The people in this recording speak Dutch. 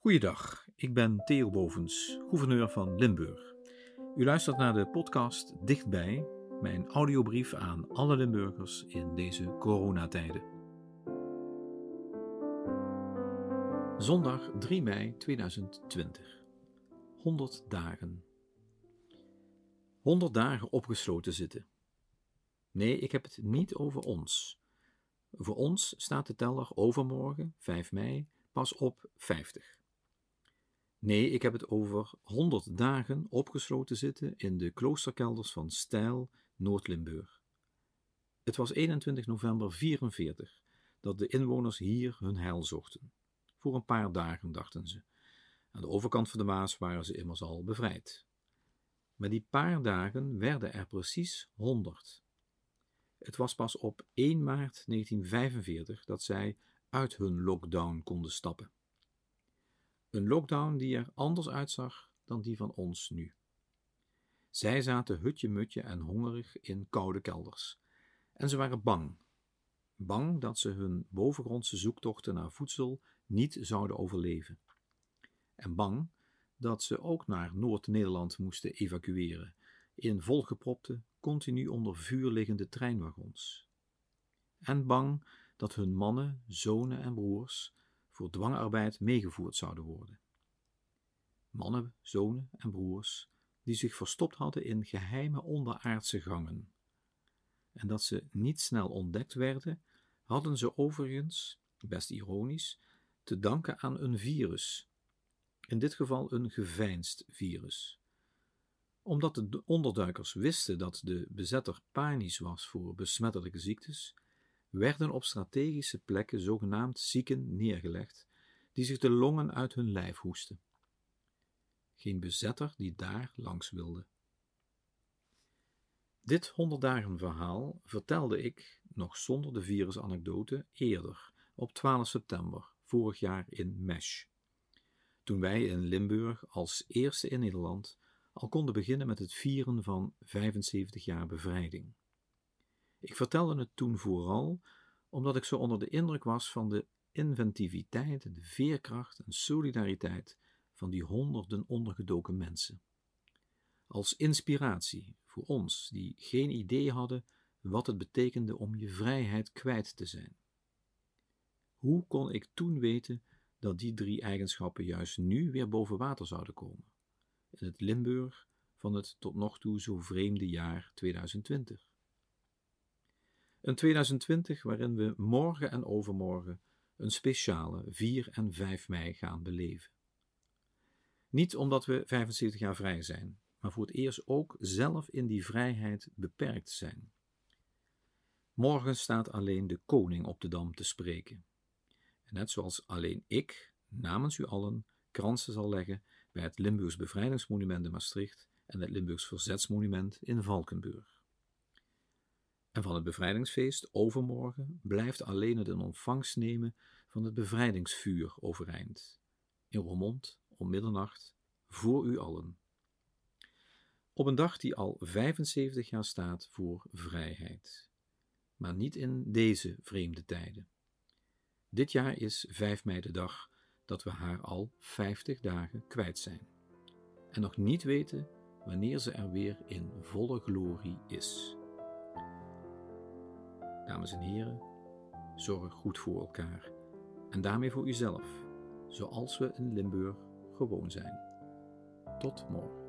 Goeiedag, ik ben Theo Bovens, gouverneur van Limburg. U luistert naar de podcast Dichtbij, mijn audiobrief aan alle Limburgers in deze coronatijden. Zondag 3 mei 2020. 100 dagen. 100 dagen opgesloten zitten. Nee, ik heb het niet over ons. Voor ons staat de teller overmorgen, 5 mei, pas op 50. Nee, ik heb het over 100 dagen opgesloten zitten in de kloosterkelders van Stijl, Noord-Limburg. Het was 21 november 44 dat de inwoners hier hun heil zochten. Voor een paar dagen, dachten ze. Aan de overkant van de Maas waren ze immers al bevrijd. Maar die paar dagen werden er precies 100. Het was pas op 1 maart 1945 dat zij uit hun lockdown konden stappen. Een lockdown die er anders uitzag dan die van ons nu. Zij zaten hutje-mutje en hongerig in koude kelders. En ze waren bang. Bang dat ze hun bovengrondse zoektochten naar voedsel niet zouden overleven. En bang dat ze ook naar Noord-Nederland moesten evacueren, in volgepropte, continu onder vuur liggende treinwagons. En bang dat hun mannen, zonen en broers voor dwangarbeid meegevoerd zouden worden. Mannen, zonen en broers die zich verstopt hadden in geheime onderaardse gangen. En dat ze niet snel ontdekt werden, hadden ze overigens, best ironisch, te danken aan een virus. In dit geval een geveinsd virus. Omdat de onderduikers wisten dat de bezetter panisch was voor besmettelijke ziektes, werden op strategische plekken zogenaamd zieken neergelegd, die zich de longen uit hun lijf hoesten. Geen bezetter die daar langs wilde. Dit honderd dagen verhaal vertelde ik, nog zonder de virusanekdote, eerder, op 12 september, vorig jaar in Mesh. Toen wij in Limburg als eerste in Nederland al konden beginnen met het vieren van 75 jaar bevrijding. Ik vertelde het toen vooral omdat ik zo onder de indruk was van de inventiviteit, de veerkracht en solidariteit van die honderden ondergedoken mensen. Als inspiratie voor ons die geen idee hadden wat het betekende om je vrijheid kwijt te zijn. Hoe kon ik toen weten dat die drie eigenschappen juist nu weer boven water zouden komen? In het Limburg van het tot nog toe zo vreemde jaar 2020. Een 2020 waarin we morgen en overmorgen een speciale 4 en 5 mei gaan beleven. Niet omdat we 75 jaar vrij zijn, maar voor het eerst ook zelf in die vrijheid beperkt zijn. Morgen staat alleen de koning op de dam te spreken. En net zoals alleen ik, namens u allen, kransen zal leggen bij het Limburgs Bevrijdingsmonument in Maastricht en het Limburgs Verzetsmonument in Valkenburg. En van het bevrijdingsfeest overmorgen blijft alleen het in ontvangst nemen van het bevrijdingsvuur overeind. In Roermond om middernacht voor u allen. Op een dag die al 75 jaar staat voor vrijheid. Maar niet in deze vreemde tijden. Dit jaar is 5 mei de dag dat we haar al 50 dagen kwijt zijn. En nog niet weten wanneer ze er weer in volle glorie is. Dames en heren, zorg goed voor elkaar en daarmee voor uzelf, zoals we in Limburg gewoon zijn. Tot morgen.